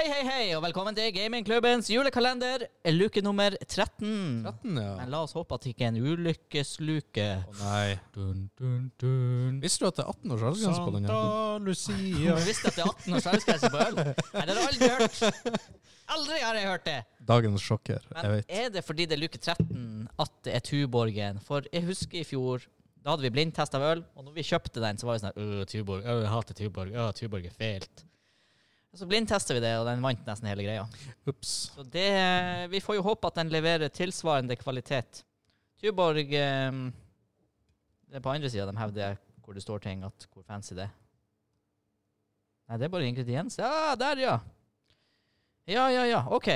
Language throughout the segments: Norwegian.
Hei, hei, hei, og velkommen til gamingklubbens julekalender, luke nummer 13. 13, ja. Men la oss håpe at det ikke er en ulykkesluke. Å nei. Dun, dun, dun. Visste du at det er 18 års aldersgrense på den? Santa Lucia. Du visste at det er 18 års aldersgrense på øl? Nei, det har jeg aldri hørt. Aldri har jeg hørt det. Dagens sjokker. Jeg Men vet. er det fordi det er luke 13 at det er Tuborgen? For jeg husker i fjor, da hadde vi blindtest av øl, og når vi kjøpte den, så var vi sånn Øh, Tuborg, øh, jeg hater Tuborg, øh, Tuborg er feilt. Så blindtester vi det, og den vant nesten hele greia. Ups. Så det, vi får jo håpe at den leverer tilsvarende kvalitet. Tuborg eh, Det er på andre sida de hevder hvor det står ting, at hvor fancy det er. Nei, det er bare ingrediens. Ja, der, ja. Ja, ja, ja. OK.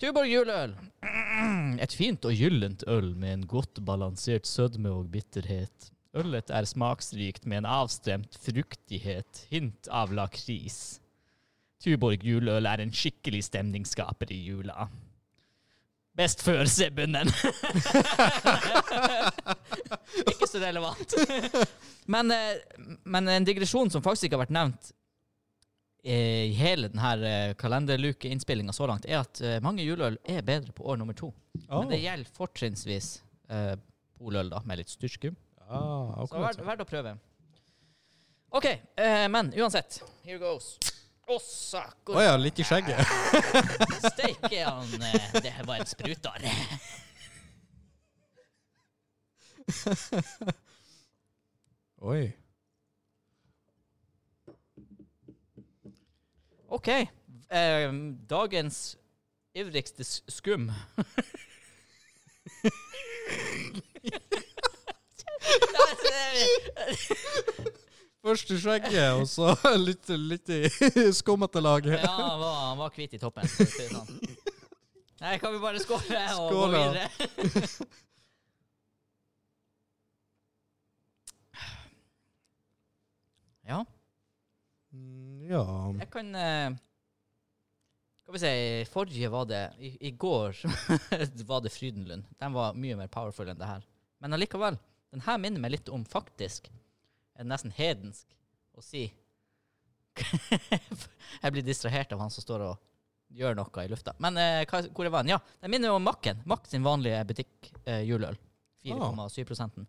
Tuborg juleøl. Et fint og gyllent øl med en godt balansert sødme og bitterhet. Ølet er smaksrikt med en avstemt fruktighet, hint av lakris. Tuborg juleøl er en skikkelig stemningsskaper i jula. Best før, se bunnen. ikke så relevant. men, eh, men en digresjon som faktisk ikke har vært nevnt eh, i hele denne kalenderlukeinnspillinga så langt, er at eh, mange juleøl er bedre på år nummer to. Oh. Men det gjelder fortrinnsvis eh, poløl da, med litt styrke. ah, Så verdt å prøve. OK, eh, men uansett. Here goes. Å, Å sakker. ja, litt i skjegget. Steike han eh, Det var en sprutar. Oi. OK. Eh, dagens ivrigste skum. Først i skjegget, og så litt, litt i skummete laget. Ja, han var, han var hvit i toppen. sånn. Nei, kan vi bare skåle og gå videre? ja, Ja. jeg kan eh, Skal vi si Forrige var det I, i går var det Frydenlund. Den var mye mer powerful enn det her. Men allikevel. Den her minner meg litt om faktisk nesten hedensk å si Jeg blir distrahert av han som står og gjør noe i lufta. Men eh, hva, hvor er vann? Ja, den minner om Makken. Mack sin vanlige butikk eh, juleøl. 4,7 prosenten.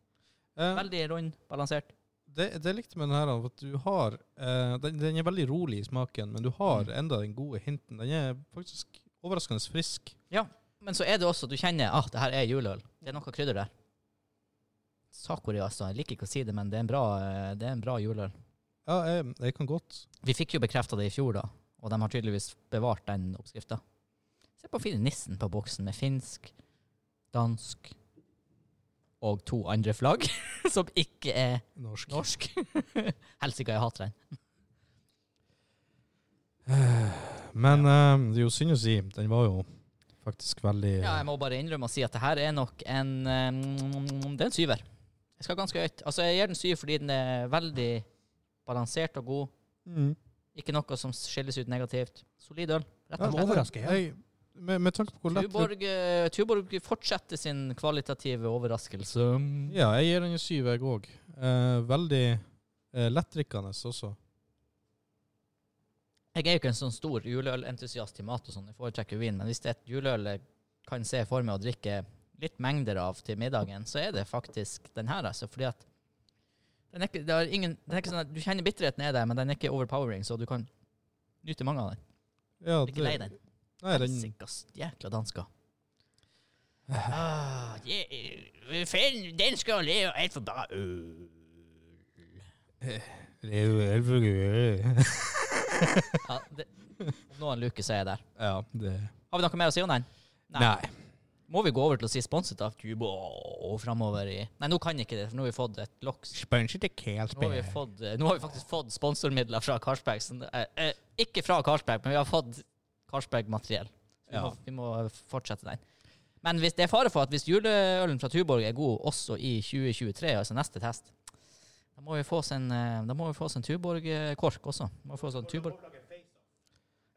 Eh, Veldig rund, balansert. det, det likte med den her, at du har eh, den, den er veldig rolig i smaken, men du har Mm. enda den gode hinten. Den er faktisk overraskende frisk. Ja, Men så er det også, du kjenner at det her er juleøl. Det er noe krydder der. Sakori, altså. Jeg liker ikke å si det, men det er en bra, eh, det er en bra juleøl. Ja, jeg, jeg kan godt. Vi fikk jo bekrefta det i fjor, da. Og de har tydeligvis bevart den oppskrifta. Se på fine nissen på boksen med finsk, dansk og to andre flagg, som ikke er Norsk. norsk. Helsike, jeg hater den. Men eh, det er jo synd å si. Den var jo faktisk veldig Ja, jeg må bare innrømme å si at det her er nok en um, Det er en syver. Jeg skal ganske høyt. Altså, jeg gir den syv fordi den er veldig balansert og god. mm. Ikke noe som skilles ut negativt. Solid øl. Rett Ja, og slett. ja. jeg, med, med tanke på hvor lett Tuborg, uh, Tuborg fortsetter sin kvalitative overraskelse. Ja, jeg gir den en syv, jeg òg. Eh, veldig eh, lettdrikkende også. Jeg er jo ikke en sånn stor juleølentusiast til mat og sånn, jeg foretrekker vin, men hvis det er et juleøl jeg kan se for meg å drikke litt mengder av til middagen, så er det faktisk den her, altså, fordi at den er ikke, det er ingen, det er ikke sånn at du kjenner bitterheten er der, men den er ikke overpowering, så du kan nyte mange av den. Ja, det, ikke lei den. Nei, den Helsikas jækla dansker. Ah, den skal leve helt for bare øl. Er helt for om noen luker så er jeg der. Ja, det Har vi noe mer å si om den? Nei. Må vi gå over til å si sponset av Cubo framover i Nei, nå kan ikke det, for nå har vi fått et loks. Sponset er helt Nå har vi, fått, eh, nå har vi faktisk fått sponsormidler fra Carlsberg. er- eh, ikke fra Carlsberg, men vi har fått Carlsberg-materiell. Vi, Ja. vi må fortsette den. Men hvis det er fare for at hvis juleølen fra Tuborg er god også i 2023, altså neste test, da må vi få oss en, eh, da må vi få oss en Tuborg-kork også. Må vi få oss en Tuborg.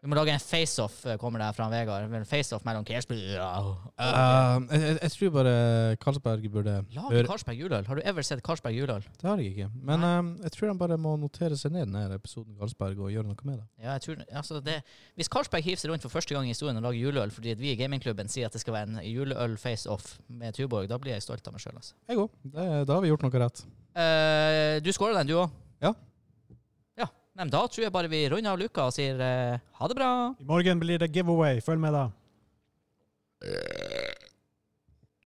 Vi må lage en face-off, eh, kommer det fra Vegard. En face-off mellom Kersby og Uh, jeg, jeg, tror bare Karlsberg burde Lager Karlsberg juleøl? Har du ever sett Karlsberg juleøl? Det har jeg ikke. Men um, jeg tror de bare må notere seg ned denne episoden Karlsberg og gjøre noe med det. Ja, jeg tror, altså det, hvis Karlsberg hiver seg rundt for første gang i historien og lager juleøl fordi vi i gamingklubben sier at det skal være en juleøl-face-off med Tuborg, da blir jeg stolt av meg sjøl. Altså. Jeg òg. Da har vi gjort noe rett. Uh, du skåra den, du òg? Ja. Men da tror jeg bare vi runder av luka og sier eh, ha det bra. I morgen blir det giveaway. Følg med, da.